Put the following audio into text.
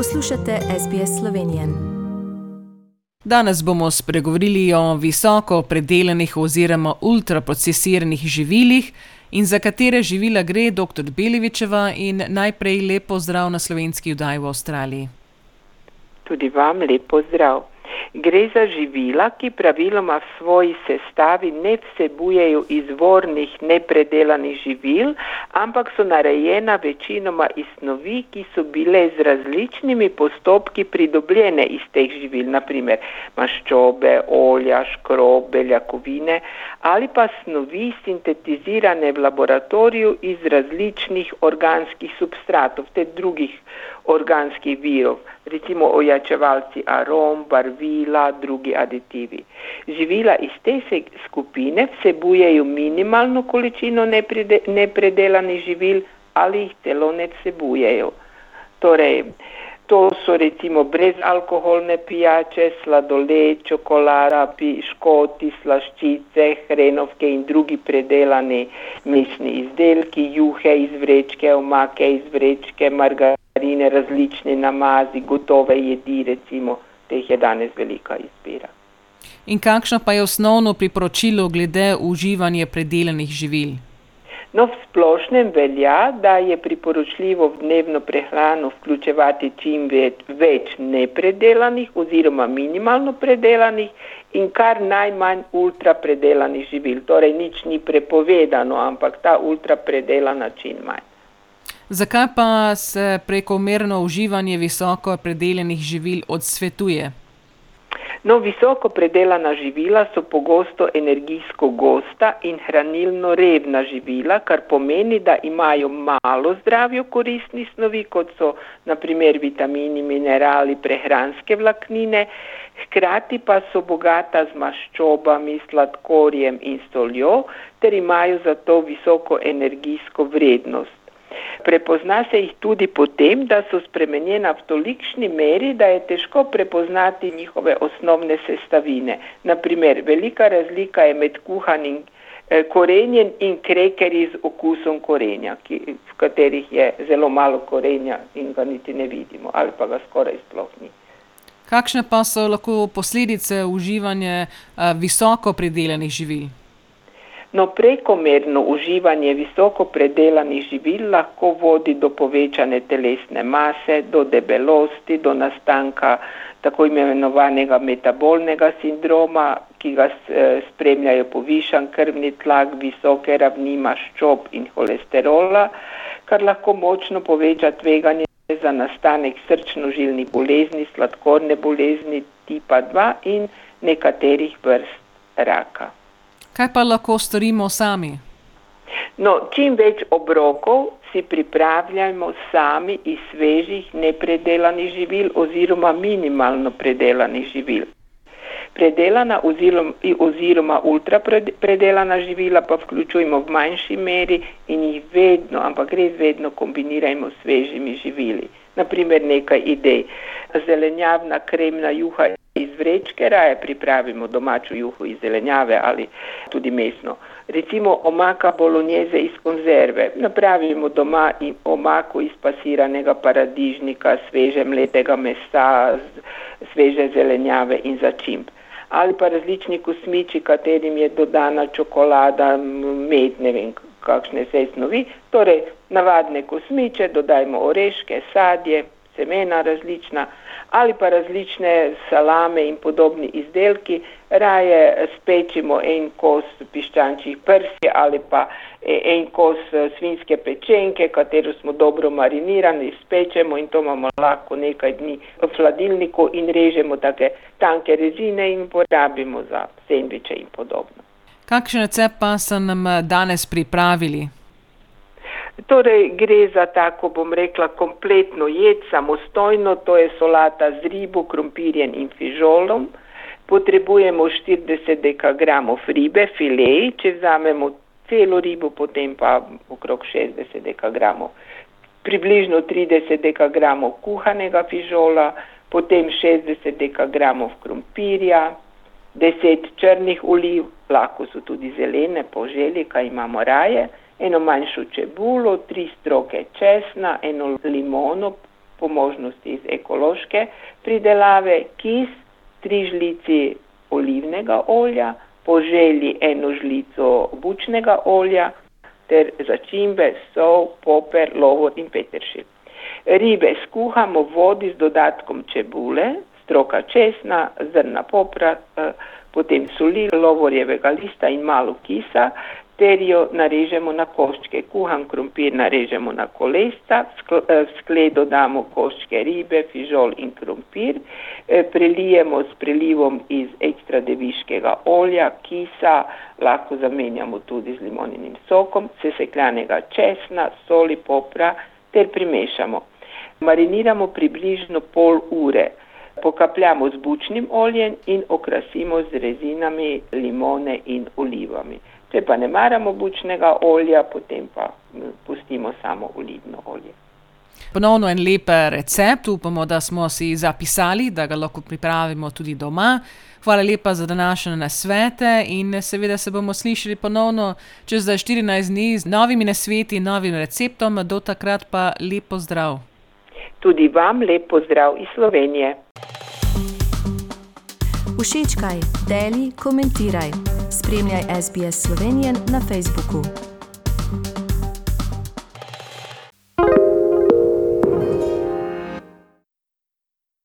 Poslušate SBS Slovenijo. Danes bomo spregovorili o visoko predelanih oziroma ultraprocesiranih živilih in za katere živila gre dr. Belevičeva in najprej lepo zdrav na slovenski vdaj v Avstraliji. Tudi vam lepo zdrav. Gre za živila, ki praviloma v svoji sestavi ne vsebujejo izvornih nepredelanih živil, ampak so narejena večinoma iz snovi, ki so bile z različnimi postopki pridobljene iz teh živil, naprimer maščobe, olja, škrob, beljakovine ali pa snovi sintetizirane v laboratoriju iz različnih organskih substratov, te drugih organskih virov, recimo ojačevalci arom, barvila, drugi aditivi. Živila iz te skupine vsebujejo minimalno količino nepredelanih živil ali jih celo ne vsebujejo. Torej, to so recimo brezalkoholne pijače, sladoled, čokolada, piškoti, slaščice, hrenovke in drugi predelani mesni izdelki, juhe iz vrečke, omake iz vrečke, margarine marine, različne namazi, gotove jedi, recimo, teh je danes velika izbira. In kakšno pa je osnovno priporočilo glede uživanja predelanih živil? No, v splošnem velja, da je priporočljivo v dnevno prehrano vključevati čim več, več nepredelanih oziroma minimalno predelanih in kar najmanj ultrapredelanih živil. Torej, nič ni prepovedano, ampak ta ultrapredelana čim manj. Zakaj pa se prekomerno uživanje visoko predelanih živil odsvetuje? No, visoko predelana živila so pogosto energijsko gosta in hranilno revna živila, kar pomeni, da imajo malo zdravjo koristnih snovi, kot so naprimer vitamini, minerali, prehranske vlaknine, hkrati pa so bogata z maščobami, sladkorjem in soljo, ter imajo zato visoko energijsko vrednost. Prepozna se jih tudi potem, da so spremenjena v tolikšni meri, da je težko prepoznati njihove osnovne sestavine. Naprimer, velika razlika je med kuhanim eh, korenjem in krekerji z okusom korenja, ki, v katerih je zelo malo korenja in ga niti ne vidimo ali pa ga skoraj sploh ni. Kakšne pa so lahko posledice uživanja uh, visoko pridelanih živil? No, prekomerno uživanje visoko predelanih živil lahko vodi do povečane telesne mase, do debelosti, do nastanka tako imenovanega metabolnega sindroma, ki ga eh, spremljajo povišan krvni tlak, visoke ravni maščob in holesterola, kar lahko močno poveča tveganje za nastanek srčno-žilnih bolezni, sladkorne bolezni tipa 2 in nekaterih vrst raka. Kaj pa lahko storimo sami? No, čim več obrokov si pripravljamo sami iz svežih, nepredelanih živil oziroma minimalno predelanih živil. Predelana oziroma, oziroma ultrapredelana živila pa vključujemo v manjši meri in jih vedno, ampak res vedno kombinirajmo s svežimi živili. Naprimer nekaj idej. Zelenjavna kremna juha iz vrečke, raje pripravimo domačo juho iz zelenjave ali tudi mesno. Recimo omaka bolognese iz konzerve. Napravimo doma omako iz pasiranega paradižnika, sveže mletega mesa, sveže zelenjave in začimb. Ali pa različni kosmiči, katerim je dodana čokolada, med, ne vem kakšne vse snovi. Torej, navadne kosmiče, dodajmo oreške, sadje, semena različna ali pa različne salame in podobni izdelki, raje spečimo en kos piščančjih prsi ali pa e, en kos e, svinske pečenke, katero smo dobro marinirani, spečemo in to imamo lahko nekaj dni v hladilniku in režemo take tanke rezine in porabimo za sendviče in podobno. Kakšen recept pa so nam danes pripravili? Torej, gre za tako, bom rekla, kompletno jed, samostojno, to je solata z ribo, krompirjem in fižolom. Potrebujemo 40 dekagramov ribe, fileji, če vzamemo celo ribo, potem pa okrog 60 dekagramov. Približno 30 dekagramov kuhanega fižola, potem 60 dekagramov krompirja, 10 črnih oliv, lahko so tudi zelene, po želji, kaj imamo raje eno manjšo čebulo, tri stroke česna, eno limono po možnosti iz ekološke pridelave, kis, tri žlici olivnega olja, po želji eno žlico bučnega olja ter začimbe, sol, poper, lovor in peteršilj. Ribe skuhamo v vodi z dodatkom čebule, stroka česna, zrna popra, eh, potem soli, lovorjevega lista in malo kisa, ter jo narežemo na koščke. Kuhan krompir narežemo na kolesca, v skledo damo koščke ribe, fižol in krompir, prelijemo s prelivom iz ekstra deviškega olja, kisa, lahko zamenjamo tudi z limoninim sokom, sesekljanega česna, soli, popra ter primešamo. Mariniramo približno pol ure. Pokapljamo z bučnim oljem in okrasimo z rezinami limone in olivami. Če pa ne maramo bučnega olja, potem pa pustimo samo olivno olje. Ponovno en lep recept, upamo, da smo si zapisali, da ga lahko pripravimo tudi doma. Hvala lepa za današnje nasvete in seveda se bomo slišali ponovno čez 14 dni z novimi nasveti novim receptom. Do takrat pa lepo zdrav. Tudi vam lepo zdrav iz Slovenije. Všečkaj, deli, komentiraj. Spremljaj SBS Slovenijo na Facebooku.